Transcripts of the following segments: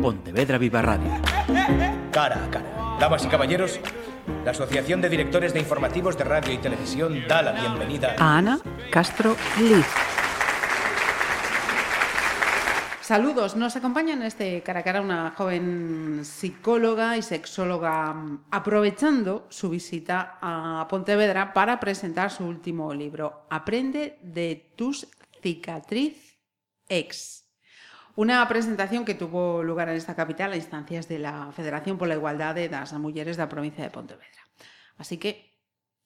Pontevedra Viva Radio. Cara a cara. Damas y caballeros, la Asociación de Directores de Informativos de Radio y Televisión da la bienvenida a Ana Castro Liz. Saludos, nos acompaña en este cara a cara una joven psicóloga y sexóloga aprovechando su visita a Pontevedra para presentar su último libro, Aprende de tus cicatriz ex. Una presentación que tuvo lugar en esta capital a instancias de la Federación por la Igualdad de las Mujeres de la provincia de Pontevedra. Así que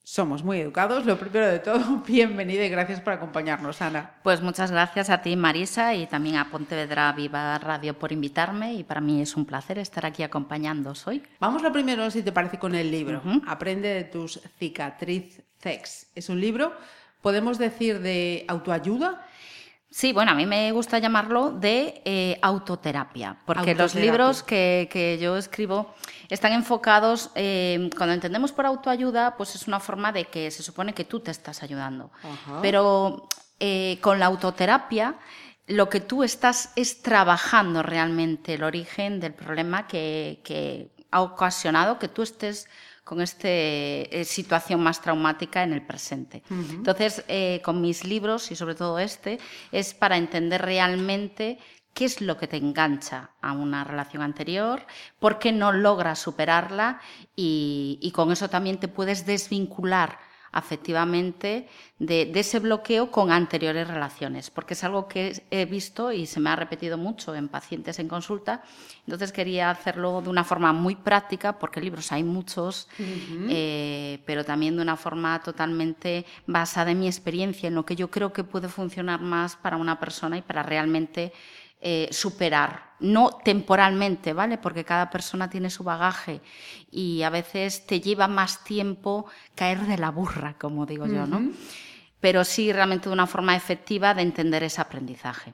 somos muy educados. Lo primero de todo, bienvenida y gracias por acompañarnos, Ana. Pues muchas gracias a ti, Marisa, y también a Pontevedra Viva Radio por invitarme. Y para mí es un placer estar aquí acompañándoos hoy. Vamos lo primero, si te parece, con el libro. Aprende de tus cicatriz sex. Es un libro, podemos decir, de autoayuda. Sí, bueno, a mí me gusta llamarlo de eh, autoterapia, porque los libros que, yo escribo están enfocados, eh, cuando entendemos por autoayuda, pues es una forma de que se supone que tú te estás ayudando. Pero eh, con la autoterapia, lo que tú estás es trabajando realmente el origen del problema que, que ha ocasionado que tú estés con esta eh, situación más traumática en el presente. Entonces, eh, con mis libros, y sobre todo este, es para entender realmente qué es lo que te engancha a una relación anterior, por qué no logras superarla y, y con eso también te puedes desvincular afectivamente de, ese bloqueo con anteriores relaciones, porque es algo que he visto y se me ha repetido mucho en pacientes en consulta. Entonces quería hacerlo de una forma muy práctica, porque libros hay muchos, eh, pero también de una forma totalmente basada en mi experiencia, en lo que yo creo que puede funcionar más para una persona y para realmente eh, superar, no temporalmente, ¿vale? Porque cada persona tiene su bagaje y a veces te lleva más tiempo caer de la burra, como digo yo, ¿no? Pero sí realmente de una forma efectiva de entender ese aprendizaje.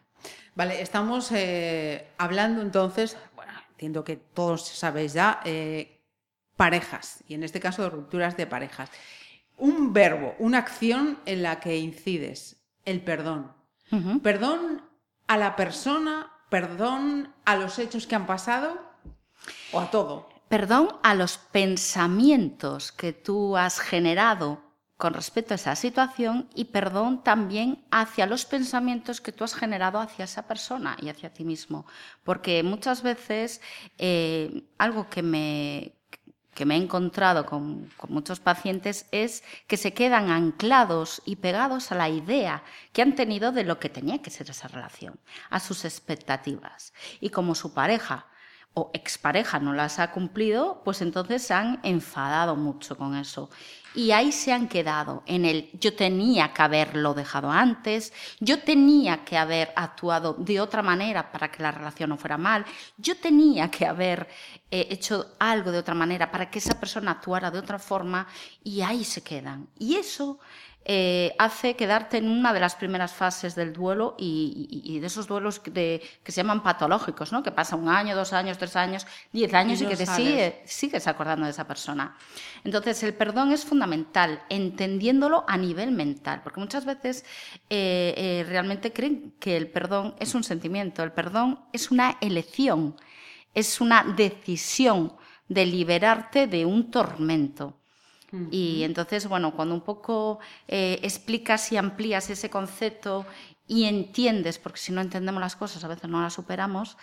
Vale, estamos eh, hablando entonces, bueno, entiendo que todos sabéis ya, eh, parejas, y en este caso de rupturas de parejas. Un verbo, una acción en la que incides, el perdón. Perdón a la persona, perdón a los hechos que han pasado o a todo? Perdón a los pensamientos que tú has generado con respecto a esa situación y perdón también hacia los pensamientos que tú has generado hacia esa persona y hacia ti mismo. Porque muchas veces eh, algo que me, que me he encontrado con, muchos pacientes es que se quedan anclados y pegados a la idea que han tenido de lo que tenía que ser esa relación, a sus expectativas. Y como su pareja o expareja no las ha cumplido, pues entonces se han enfadado mucho con eso. Y ahí se han quedado en el yo tenía que haberlo dejado antes, yo tenía que haber actuado de otra manera para que la relación no fuera mal, yo tenía que haber eh, hecho algo de otra manera para que esa persona actuara de otra forma y ahí se quedan. Y eso eh, hace quedarte en una de las primeras fases del duelo y, de esos duelos que, se llaman patológicos, ¿no? que pasa un año, dos años, tres años, diez años y, que te sigue, sigues acordando de esa persona. Entonces, el perdón es fundamental, entendiéndolo a nivel mental, porque muchas veces eh, eh, realmente creen que el perdón es un sentimiento, el perdón es una elección, es una decisión de liberarte de un tormento. Y entonces, bueno, cuando un poco eh, explicas y amplías ese concepto y entiendes, porque si no entendemos las cosas a veces no las superamos,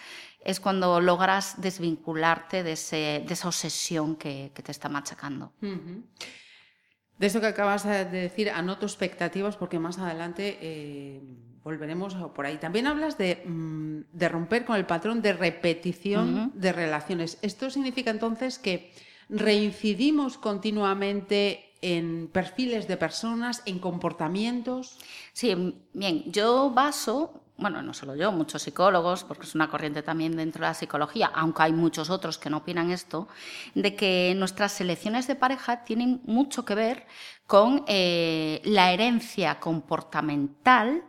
es cuando logras desvincularte de, ese, de esa obsesión que, te está machacando. De eso que acabas de decir, anoto expectativas porque más adelante eh, volveremos por ahí. También hablas de, mm, romper con el patrón de repetición de relaciones. ¿Esto significa entonces que reincidimos continuamente en perfiles de personas, en comportamientos? Sí, bien, yo baso, bueno, no solo yo, muchos psicólogos, porque es una corriente también dentro de la psicología, aunque hay muchos otros que no opinan esto, de que nuestras selecciones de pareja tienen mucho que ver con eh, la herencia comportamental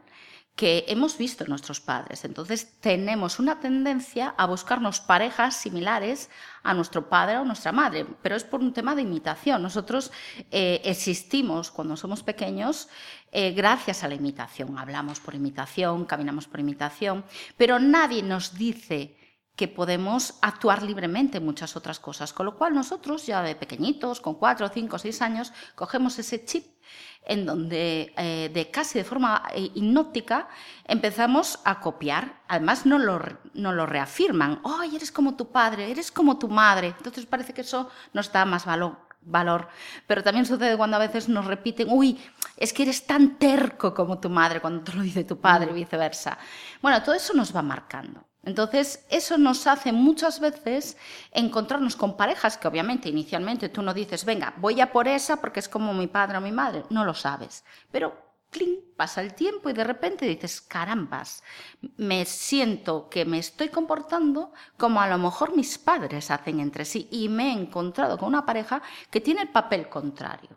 que hemos visto en nuestros padres. Entonces tenemos una tendencia a buscarnos parejas similares a nuestro padre o nuestra madre, pero es por un tema de imitación. Nosotros eh, existimos cuando somos pequeños eh, gracias a la imitación. Hablamos por imitación, caminamos por imitación, pero nadie nos dice que podemos actuar libremente en muchas otras cosas. Con lo cual nosotros ya de pequeñitos, con cuatro, cinco, seis años, cogemos ese chip en donde eh, de casi de forma eh, hipnótica empezamos a copiar. Además no lo, no lo reafirman. ¡Ay, eres como tu padre! ¡Eres como tu madre! Entonces parece que eso nos da más valor valor. Pero también sucede cuando a veces nos repiten, uy, es que eres tan terco como tu madre cuando te lo dice tu padre y viceversa. Bueno, todo eso nos va marcando. Entonces, eso nos hace muchas veces encontrarnos con parejas que obviamente inicialmente tú no dices, venga, voy a por esa porque es como mi padre o mi madre, no lo sabes. Pero clink, pasa el tiempo y de repente dices, carambas, me siento que me estoy comportando como a lo mejor mis padres hacen entre sí y me he encontrado con una pareja que tiene el papel contrario.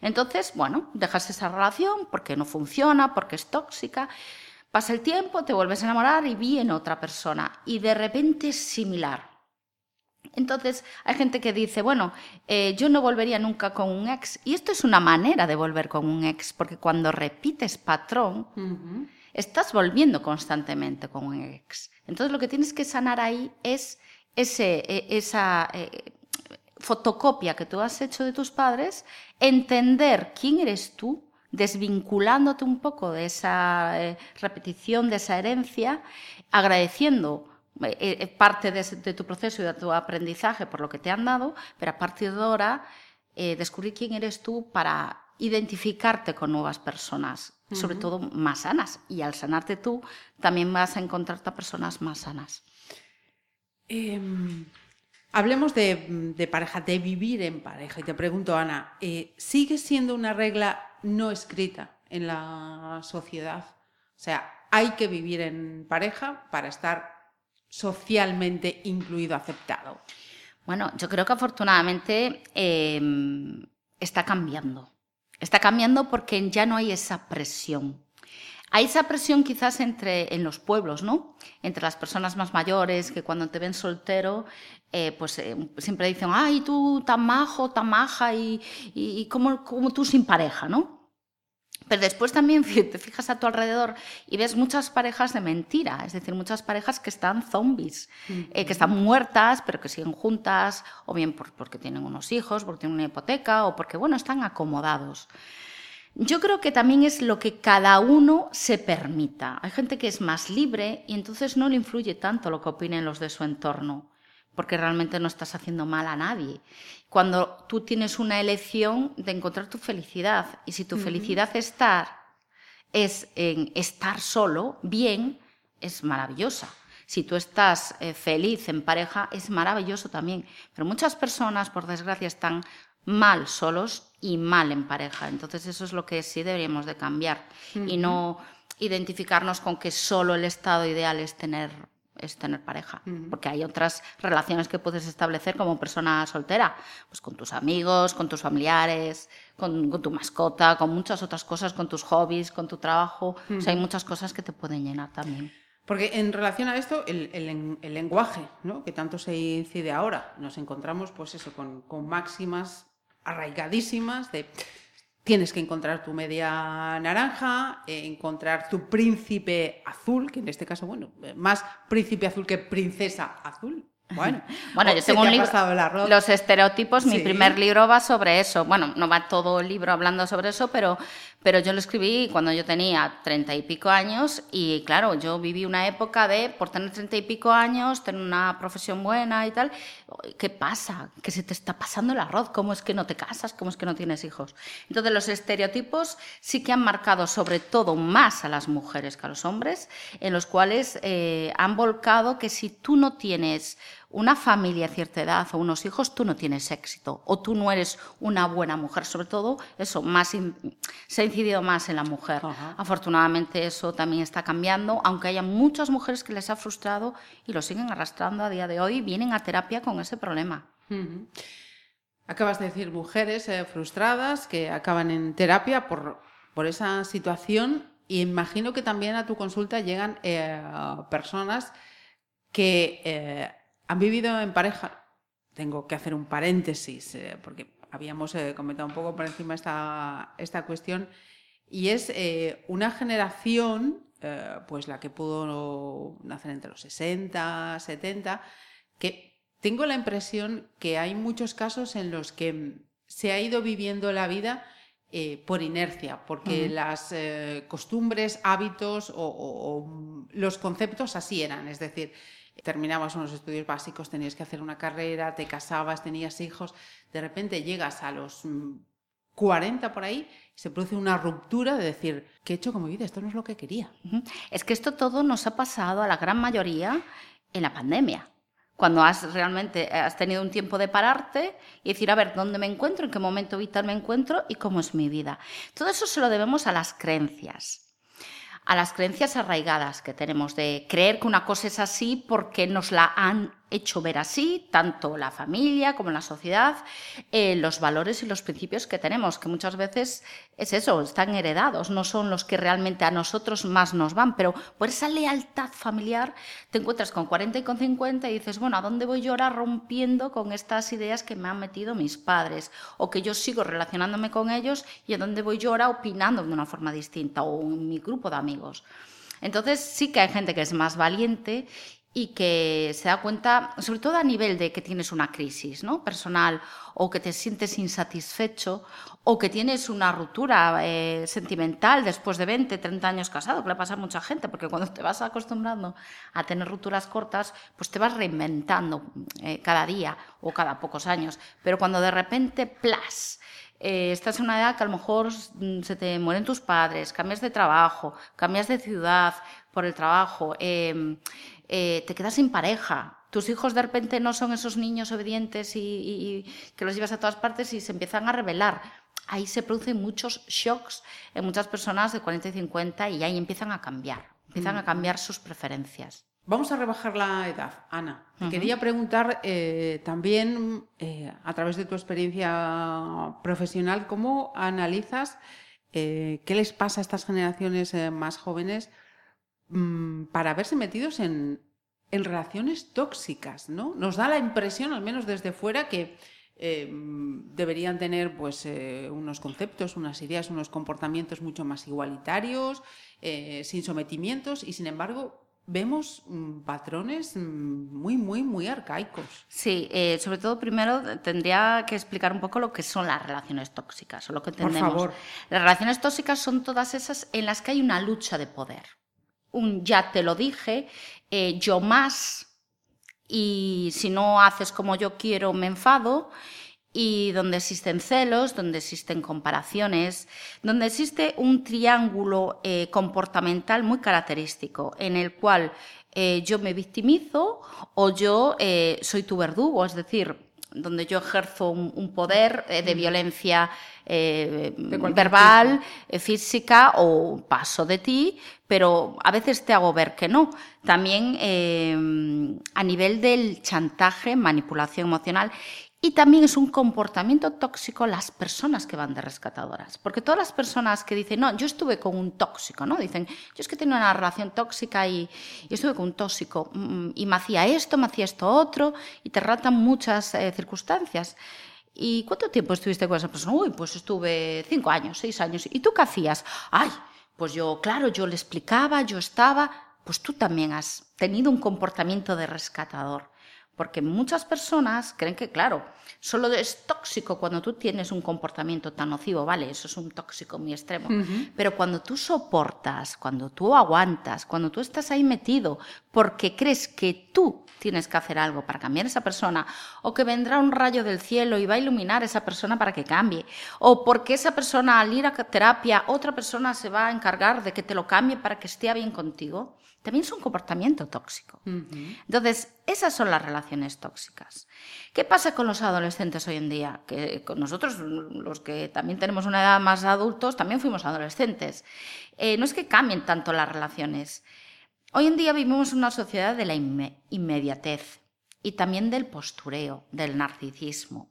Entonces, bueno, dejas esa relación porque no funciona, porque es tóxica. Pasa el tiempo, te vuelves a enamorar y viene otra persona y de repente es similar. Entonces, hay gente que dice, bueno, eh, yo no volvería nunca con un ex. Y esto es una manera de volver con un ex, porque cuando repites patrón, estás volviendo constantemente con un ex. Entonces, lo que tienes que sanar ahí es ese, e, esa eh, fotocopia que tú has hecho de tus padres, entender quién eres tú, desvinculándote un poco de esa eh, repetición, de esa herencia, agradeciendo eh, eh, parte de, tu proceso y de tu aprendizaje por lo que te han dado, pero a partir de ahora eh, descubrir quién eres tú para identificarte con nuevas personas, sobre todo más sanas. Y al sanarte tú, también vas a encontrarte a personas más sanas. Em, hablemos de, de, pareja, de vivir en pareja. Y te pregunto, Ana, ¿sigue siendo una regla no escrita en la sociedad? O sea, hay que vivir en pareja para estar socialmente incluido, aceptado? Bueno, yo creo que afortunadamente em, está cambiando. Está cambiando porque ya no hay esa presión. Hay esa presión quizás entre en los pueblos, ¿no? Entre las personas más mayores que cuando te ven soltero, eh, pues eh, siempre dicen, ay, tú tan majo, tan maja y, y, como, como tú sin pareja, ¿no? Pero después también te fijas a tu alrededor y ves muchas parejas de mentira, es decir, muchas parejas que están zombies, eh, que están muertas, pero que siguen juntas, o bien porque tienen unos hijos, porque tienen una hipoteca, o porque, bueno, están acomodados. Yo creo que también es lo que cada uno se permita. Hay gente que es más libre y entonces no le influye tanto lo que opinen los de su entorno porque realmente no estás haciendo mal a nadie. Cuando tú tienes una elección de encontrar tu felicidad y si tu felicidad estar es en estar solo, bien, es maravillosa. Si tú estás eh, feliz en pareja, es maravilloso también. Pero muchas personas, por desgracia, están mal solos y mal en pareja. Entonces eso es lo que sí deberíamos de cambiar y no identificarnos con que solo el estado ideal es tener es tener pareja, porque hay otras relaciones que puedes establecer como persona soltera, pues con tus amigos, con tus familiares, con, tu mascota, con muchas otras cosas, con tus hobbies, con tu trabajo, o sea, hay muchas cosas que te pueden llenar también. Porque en relación a esto, el, el, lenguaje, ¿no? que tanto se incide ahora, nos encontramos pues eso, con, con máximas arraigadísimas de tienes que encontrar tu media naranja, eh, encontrar tu príncipe azul, que en este caso, bueno, más príncipe azul que princesa azul. Bueno, bueno yo tengo un libro, Los estereotipos, mi primer libro va sobre eso. Bueno, no va todo el libro hablando sobre eso, pero, pero yo lo escribí cuando yo tenía treinta y pico años y claro, yo viví una época de, por tener treinta y pico años, tener una profesión buena y tal, ¿qué pasa? Que se te está pasando el arroz, ¿cómo es que no te casas? ¿Cómo es que no tienes hijos? Entonces los estereotipos sí que han marcado sobre todo más a las mujeres que a los hombres, en los cuales eh, han volcado que si tú no tienes una familia a cierta edad o unos hijos, tú no tienes éxito o tú no eres una buena mujer. Sobre todo, eso más se ha incidido más en la mujer. Afortunadamente eso también está cambiando, aunque haya muchas mujeres que les ha frustrado y lo siguen arrastrando a día de hoy, vienen a terapia con ese problema. Acabas de decir mujeres eh, frustradas que acaban en terapia por, por esa situación y imagino que también a tu consulta llegan eh, personas que eh, han vivido en pareja. Tengo que hacer un paréntesis, eh, porque habíamos eh, comentado un poco por encima esta, esta cuestión, y es eh, una generación pues la que pudo nacer entre los 60, 70, que tengo la impresión que hay muchos casos en los que se ha ido viviendo la vida eh, por inercia, porque las eh, costumbres, hábitos o, los conceptos así eran. Es decir, terminabas unos estudios básicos, tenías que hacer una carrera, te casabas, tenías hijos, de repente llegas a los 40 mm, por ahí, se produce una ruptura de decir, ¿qué he hecho con mi vida? Esto no es lo que quería. Es que esto todo nos ha pasado a la gran mayoría en la pandemia cuando has realmente has tenido un tiempo de pararte y decir, a ver, ¿dónde me encuentro? ¿En qué momento vital me encuentro? ¿Y cómo es mi vida? Todo eso se lo debemos a las creencias a las creencias arraigadas que tenemos de creer que una cosa es así porque nos la han hecho ver así, tanto la familia como la sociedad, eh, los valores y los principios que tenemos, que muchas veces es eso, están heredados, no son los que realmente a nosotros más nos van, pero por esa lealtad familiar te encuentras con 40 y con 50 y dices, bueno, ¿a dónde voy yo ahora rompiendo con estas ideas que me han metido mis padres? O que yo sigo relacionándome con ellos y a dónde voy yo ahora opinando de una forma distinta o en mi grupo de amigos. Entonces sí que hay gente que es más valiente y que se da cuenta, sobre todo a nivel de que tienes una crisis ¿no? personal o que te sientes insatisfecho o que tienes una ruptura eh, sentimental después de 20, 30 años casado, que le pasa a mucha gente, porque cuando te vas acostumbrando a tener rupturas cortas, pues te vas reinventando eh, cada día o cada pocos años. Pero cuando de repente, plas, eh, estás en una edad que a lo mejor mm, se te mueren tus padres, cambias de trabajo, cambias de ciudad por el trabajo, em, eh, te quedas sin pareja. Tus hijos de repente no son esos niños obedientes y, que los llevas a todas partes y se empiezan a rebelar. Ahí se producen muchos shocks en muchas personas de 40 y 50 y ahí empiezan a cambiar, empiezan a cambiar sus preferencias. Vamos a rebajar la edad, Ana. Te quería preguntar eh, también, eh, a través de tu experiencia profesional, cómo analizas qué les pasa a estas generaciones más jóvenes Mm, para verse metidos en, relaciones tóxicas, ¿no? Nos da la impresión, al menos desde fuera, que eh, deberían tener pues, eh, unos conceptos, unas ideas, unos comportamientos mucho más igualitarios, eh, sin sometimientos, y sin embargo vemos mm, patrones mm, muy, muy, muy arcaicos. Sí, sobre todo primero tendría que explicar un poco lo que son las relaciones tóxicas o lo que entendemos. Por favor. Las relaciones tóxicas son todas esas en las que hay una lucha de poder un ya te lo dije, eh, yo más, y si no haces como yo quiero, me enfado, y donde existen celos, donde existen comparaciones, donde existe un triángulo eh, comportamental muy característico, en el cual eh, yo me victimizo o yo soy tu verdugo, es decir, donde yo ejerzo un, poder eh, de violencia eh, verbal, eh, física o paso de ti, pero a veces te hago ver que no. También a nivel del chantaje, manipulación emocional y también es un comportamiento tóxico las personas que van de rescatadoras. Porque todas las personas que dicen, no, yo estuve con un tóxico, ¿no? Dicen, yo es que tengo una relación tóxica y, estuve con un tóxico mm, y me hacía esto, me hacía esto otro, y te ratan muchas eh, circunstancias. ¿Y cuánto tiempo estuviste con esa persona? Uy, pues estuve cinco años, seis años. ¿Y tú qué hacías? Ay, pues yo, claro, yo le explicaba, yo estaba. Pues tú también has tenido un comportamiento de rescatador. Porque muchas personas creen que, claro, solo es tóxico cuando tú tienes un comportamiento tan nocivo, vale, eso es un tóxico muy extremo. Pero cuando tú soportas, cuando tú aguantas, cuando tú estás ahí metido porque crees que tú tienes que hacer algo para cambiar a esa persona, o que vendrá un rayo del cielo y va a iluminar a esa persona para que cambie, o porque esa persona al ir a terapia, otra persona se va a encargar de que te lo cambie para que esté bien contigo también es un comportamiento tóxico. Entonces, esas son las relaciones tóxicas. ¿Qué pasa con los adolescentes hoy en día? Que con nosotros, los que también tenemos una edad más adultos, también fuimos adolescentes. Eh, no es que cambien tanto las relaciones. Hoy en día vivimos una sociedad de la inmediatez y también del postureo, del narcisismo.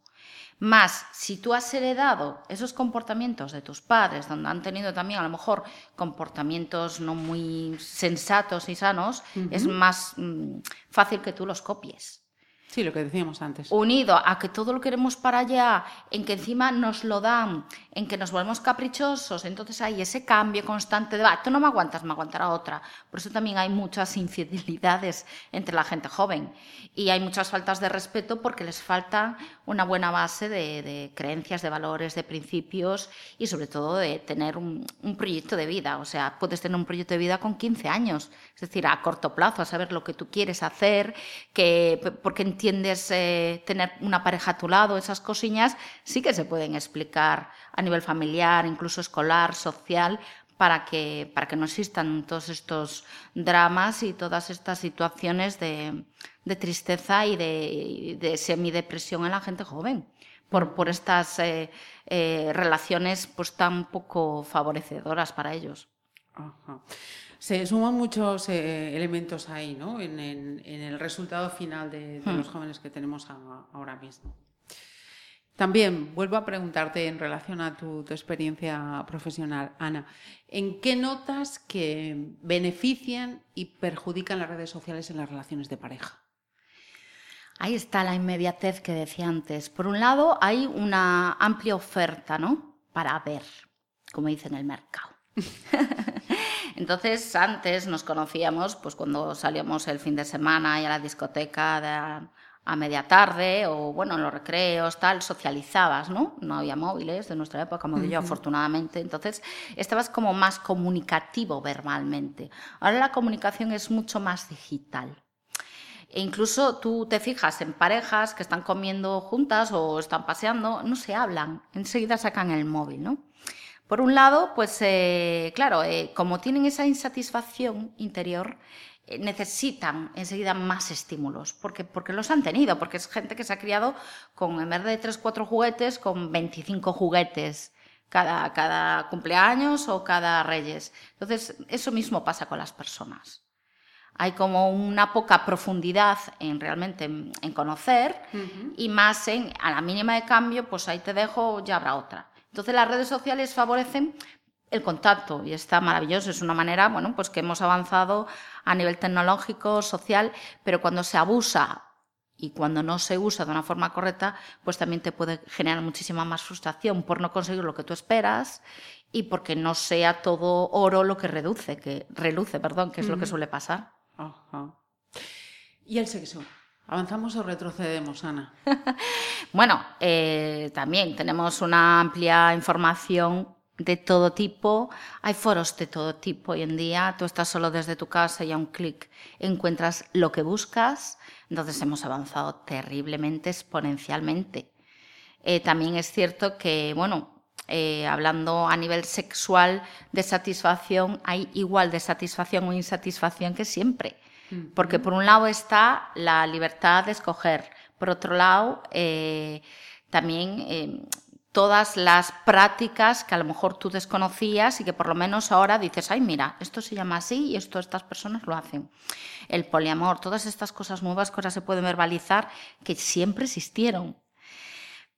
Más, si tú has heredado esos comportamientos de tus padres, donde han tenido también a lo mejor comportamientos no muy sensatos y sanos, es más mm, fácil que tú los copies. Sí, lo que decíamos antes. Unido a que todo lo queremos para allá, en que encima nos lo dan, en que nos volvemos caprichosos, entonces hay ese cambio constante de, va, tú no me aguantas, me aguantará otra. Por eso también hay muchas infidelidades entre la gente joven y hay muchas faltas de respeto porque les falta una buena base de, creencias, de valores, de principios y sobre todo de tener un, proyecto de vida. O sea, puedes tener un proyecto de vida con 15 años, es decir, a corto plazo, a saber lo que tú quieres hacer, que, porque entiendes eh, tener una pareja a tu lado, esas cosillas sí que se pueden explicar a nivel familiar, incluso escolar, social, para que, para que no existan todos estos dramas y todas estas situaciones de, de tristeza y de, de, semidepresión en la gente joven por, por estas eh, eh, relaciones pues tan poco favorecedoras para ellos. Ajá. Se suman muchos eh, elementos ahí, ¿no? En, en, en, el resultado final de, de hmm. los jóvenes que tenemos a, ahora mismo. También vuelvo a preguntarte en relación a tu, experiencia profesional, Ana, ¿en qué notas que benefician y perjudican las redes sociales en las relaciones de pareja? Ahí está la inmediatez que decía antes. Por un lado, hay una amplia oferta, ¿no? Para ver, como dice en el mercado. Entonces, antes nos conocíamos, pues cuando salíamos el fin de semana y a la discoteca a media tarde o, bueno, en los recreos, tal, socializabas, ¿no? No había móviles de nuestra época, como yo, afortunadamente. Entonces, estabas como más comunicativo verbalmente. Ahora la comunicación es mucho más digital. E incluso tú te fijas en parejas que están comiendo juntas o están paseando, no se hablan, enseguida sacan el móvil, ¿no? Por un lado, pues eh, claro, eh, como tienen esa insatisfacción interior, necesitan enseguida más estímulos, porque, porque los han tenido, porque es gente que se ha criado con, en vez de 3, 4 juguetes, con 25 juguetes cada, cada cumpleaños o cada reyes. Entonces, eso mismo pasa con las personas. Hay como una poca profundidad en realmente en, en conocer uh -huh. y más en a la mínima de cambio, pues ahí te dejo, ya habrá otra. Entonces las redes sociales favorecen el contacto y está maravilloso. Es una manera, bueno, pues que hemos avanzado a nivel tecnológico, social, pero cuando se abusa y cuando no se usa de una forma correcta, pues también te puede generar muchísima más frustración por no conseguir lo que tú esperas y porque no sea todo oro lo que reduce, que reluce, perdón, que es uh -huh. lo que suele pasar. ¿Y el sexo? ¿Avanzamos o retrocedemos, Ana? bueno, eh, también tenemos una amplia información de todo tipo. Hay foros de todo tipo hoy en día. Tú estás solo desde tu casa y a un clic encuentras lo que buscas. Entonces hemos avanzado terriblemente, exponencialmente. Eh, también es cierto que, bueno, eh, hablando a nivel sexual de satisfacción, hay igual de satisfacción o insatisfacción que siempre. Porque por un lado está la libertad de escoger, por otro lado eh, también todas las prácticas que a lo mejor tú desconocías y que por lo menos ahora dices, ay mira, esto se llama así y esto estas personas lo hacen. El poliamor, todas estas cosas nuevas que ahora se pueden verbalizar que siempre existieron.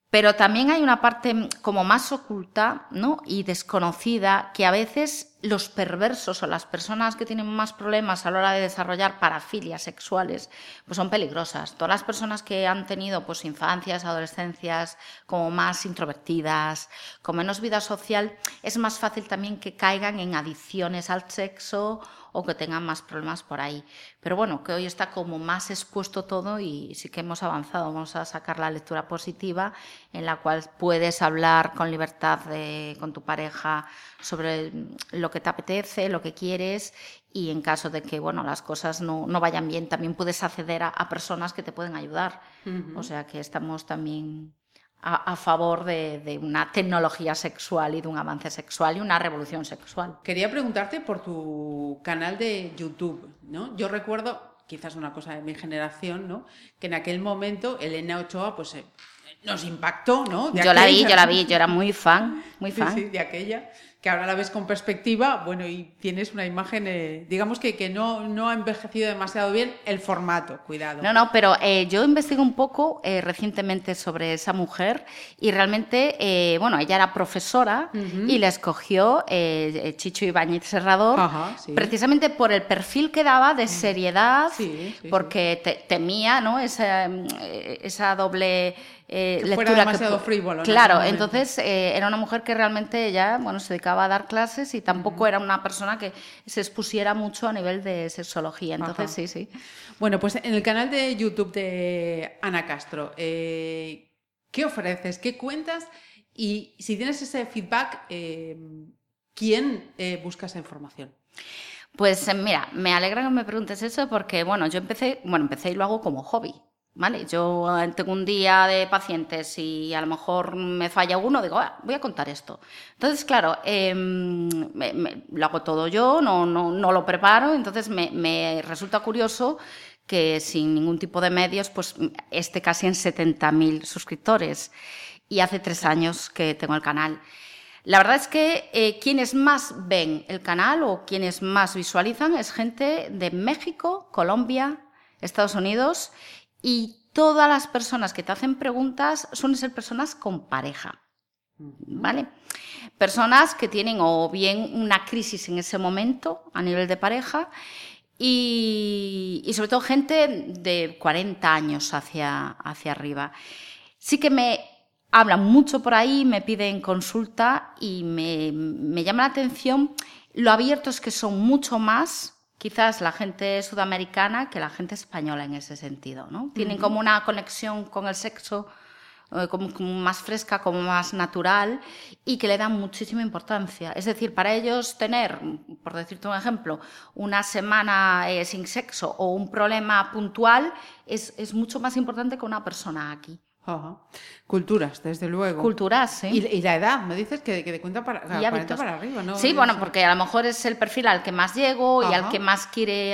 Pero también hay una parte como más oculta ¿no? y desconocida que a veces los perversos o las personas que tienen más problemas a la hora de desarrollar parafilias sexuales, pues son peligrosas. Todas las personas que han tenido pues infancias, adolescencias como más introvertidas, con menos vida social, es más fácil también que caigan en adicciones al sexo o que tengan más problemas por ahí. Pero bueno, que hoy está como más expuesto todo y sí que hemos avanzado. Vamos a sacar la lectura positiva en la cual puedes hablar con libertad de, con tu pareja sobre lo que te apetece, lo que quieres y en caso de que bueno, las cosas no, no vayan bien, también puedes acceder a, a personas que te pueden ayudar. Uh -huh. O sea que estamos también a, a favor de, de, una tecnología sexual y de un avance sexual y una revolución sexual. Quería preguntarte por tu canal de YouTube. ¿no? Yo recuerdo, quizás una cosa de mi generación, ¿no? que en aquel momento Elena Ochoa pues, nos impactó, ¿no? yo la vi, yo la vi, yo era muy fan, muy fan. Sí, de aquella que ahora la ves con perspectiva, bueno, y tienes una imagen, eh, digamos que, que no, no ha envejecido demasiado bien el formato, cuidado. No, no, pero eh, yo investigué un poco eh, recientemente sobre esa mujer y realmente, bueno, ella era profesora y la escogió Chicho Ibáñez Serrador precisamente por el perfil que daba de seriedad, porque temía, ¿no? Esa, esa doble eh, que fuera demasiado frívolo. Claro, entonces eh, era una mujer que realmente ya bueno, se dedicaba a dar clases y tampoco era una persona que se expusiera mucho a nivel de sexología. Entonces, sí, sí. Bueno, pues en el canal de YouTube de Ana Castro, eh, ¿qué ofreces? ¿Qué cuentas? Y si tienes ese feedback, ¿quién busca esa información? Pues mira, me alegra que me preguntes eso porque, bueno, yo empecé, bueno, empecé y lo hago como hobby. ¿Vale? Yo eh, tengo un día de pacientes y a lo mejor me falla uno, digo, ah, voy a contar esto. Entonces, claro, em, lo hago todo yo, no, no, no lo preparo, entonces me, me, resulta curioso que sin ningún tipo de medios, pues esté casi en 70.000 suscriptores. Y hace tres años que tengo el canal. La verdad es que eh, quienes más ven el canal o quienes más visualizan es gente de México, Colombia, Estados Unidos y todas las personas que te hacen preguntas suelen ser personas con pareja. ¿Vale? Personas que tienen o bien una crisis en ese momento a nivel de pareja y, sobre todo gente de 40 años hacia, hacia arriba. Sí que me hablan mucho por ahí, me piden consulta y me, me llama la atención lo abiertos que son mucho más quizás la gente sudamericana que la gente española en ese sentido, ¿no? Tienen como una conexión con el sexo eh, como, más fresca, como más natural y que le dan muchísima importancia. Es decir, para ellos tener, por decirte un ejemplo, una semana eh, sin sexo o un problema puntual es, es mucho más importante que una persona aquí. Culturas, desde luego. Culturas, sí. Y, la edad, me dices que, de cuenta para, para arriba, ¿no? Sí, bueno, porque a lo mejor es el perfil al que más llego y al que más quiere.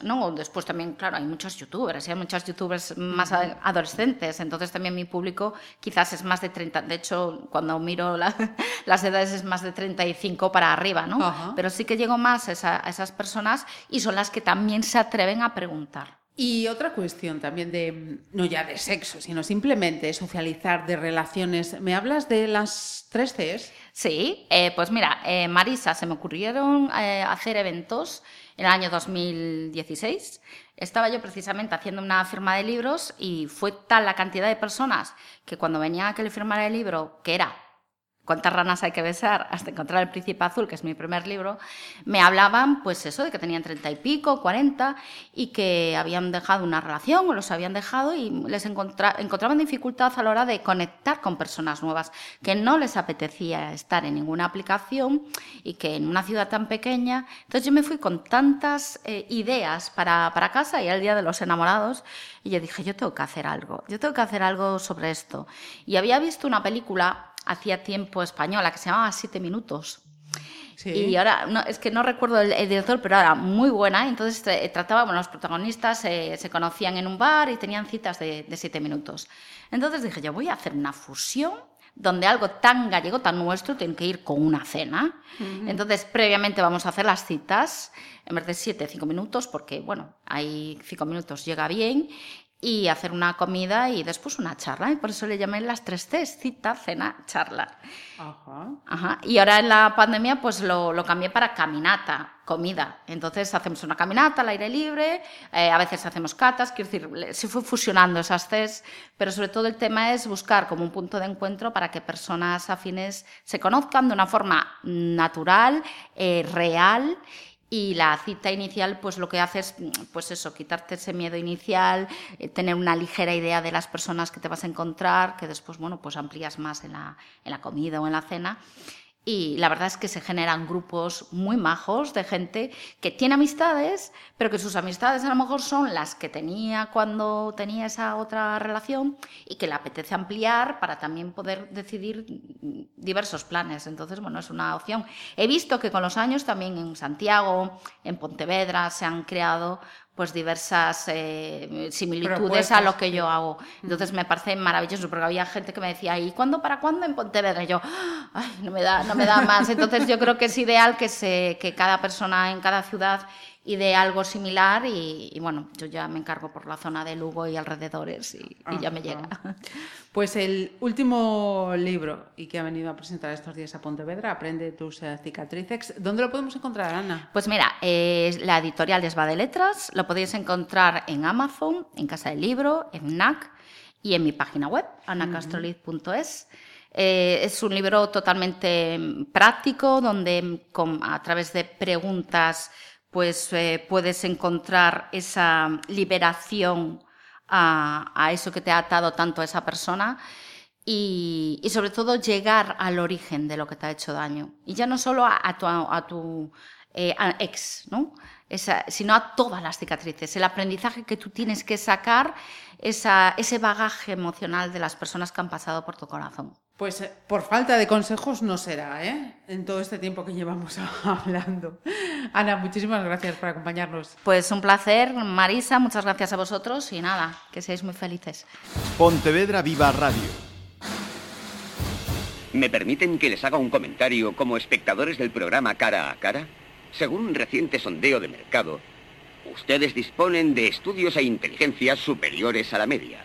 no, después también, claro, hay muchos youtubers, y hay muchos youtubers más adolescentes, entonces también mi público quizás es más de 30. De hecho, cuando miro las edades es más de 35 para arriba, ¿no? Pero sí que llego más a esas personas y son las que también se atreven a preguntar. Y otra cuestión también de, no ya de sexo, sino simplemente socializar, de relaciones. ¿Me hablas de las tres Cs? Sí, eh, pues mira, eh, Marisa, se me ocurrieron eh, hacer eventos en el año 2016. Estaba yo precisamente haciendo una firma de libros y fue tal la cantidad de personas que cuando venía a que le firmara el libro, que era cuántas ranas hay que besar hasta encontrar el príncipe azul, que es mi primer libro, me hablaban pues eso de que tenían treinta y pico, cuarenta y que habían dejado una relación o los habían dejado y les encontraban dificultad a la hora de conectar con personas nuevas, que no les apetecía estar en ninguna aplicación y que en una ciudad tan pequeña. Entonces yo me fui con tantas eh, ideas para, para casa y el día de los enamorados y yo dije, yo tengo que hacer algo, yo tengo que hacer algo sobre esto. Y había visto una película hacía tiempo española que se llamaba Siete Minutos. Y ahora, no, es que no recuerdo el, director, pero era muy buena. Entonces eh, trataba, bueno, los protagonistas eh, se conocían en un bar y tenían citas de, siete minutos. Entonces dije, yo voy a hacer una fusión donde algo tan gallego, tan nuestro, tiene que ir con una cena. Entonces, previamente vamos a hacer las citas, en vez de siete, cinco minutos, porque, bueno, hay cinco minutos llega bien, y hacer una comida y después una charla. Y por eso le llamé las tres Cs, cita, cena, charla. Ajá. Ajá. Y ahora en la pandemia pues lo, lo, cambié para caminata, comida. Entonces hacemos una caminata al aire libre, eh, a veces hacemos catas, quiero decir, se fue fusionando esas Cs, pero sobre todo el tema es buscar como un punto de encuentro para que personas afines se conozcan de una forma natural, eh, real y la cita inicial pues lo que hace es pues eso quitarte ese miedo inicial eh, tener una ligera idea de las personas que te vas a encontrar que después bueno pues amplías más en la, en la comida o en la cena y la verdad es que se generan grupos muy majos de gente que tiene amistades, pero que sus amistades a lo mejor son las que tenía cuando tenía esa otra relación y que le apetece ampliar para también poder decidir diversos planes. Entonces, bueno, es una opción. He visto que con los años también en Santiago, en Pontevedra, se han creado pues diversas eh, similitudes a lo que yo hago. Entonces me parece maravilloso porque había gente que me decía, ¿y cuándo para cuándo en Pontevedra? Y yo, ay, no me da, no me da más. Entonces yo creo que es ideal que, se, que cada persona en cada ciudad y de algo similar y, bueno, yo ya me encargo por la zona de Lugo y alrededores y, ya me llega. Pues el último libro y que ha venido a presentar estos días a Pontevedra, Aprende tus eh, cicatrices, ¿dónde lo podemos encontrar, Ana? Pues mira, la editorial es de Letras, lo podéis encontrar en Amazon, en Casa del Libro, en NAC y en mi página web, anacastroliz.es. Eh, es un libro totalmente práctico donde a través de preguntas pues eh, puedes encontrar esa liberación a, eso que te ha atado tanto a esa persona y, sobre todo llegar al origen de lo que te ha hecho daño. Y ya no solo a, tu, a tu eh, ex, ¿no? sino a todas las cicatrices, el aprendizaje que tú tienes que sacar, ese bagaje emocional de las personas que han pasado por tu corazón. Pues eh, por falta de consejos no será, ¿eh? En todo este tiempo que llevamos hablando. Ana, muchísimas gracias por acompañarnos. Pues un placer, Marisa, muchas gracias a vosotros y nada, que seáis muy felices. Pontevedra Viva Radio. ¿Me permiten que les haga un comentario como espectadores del programa Cara a Cara? Según un reciente sondeo de mercado, ustedes disponen de estudios e inteligencias superiores a la media.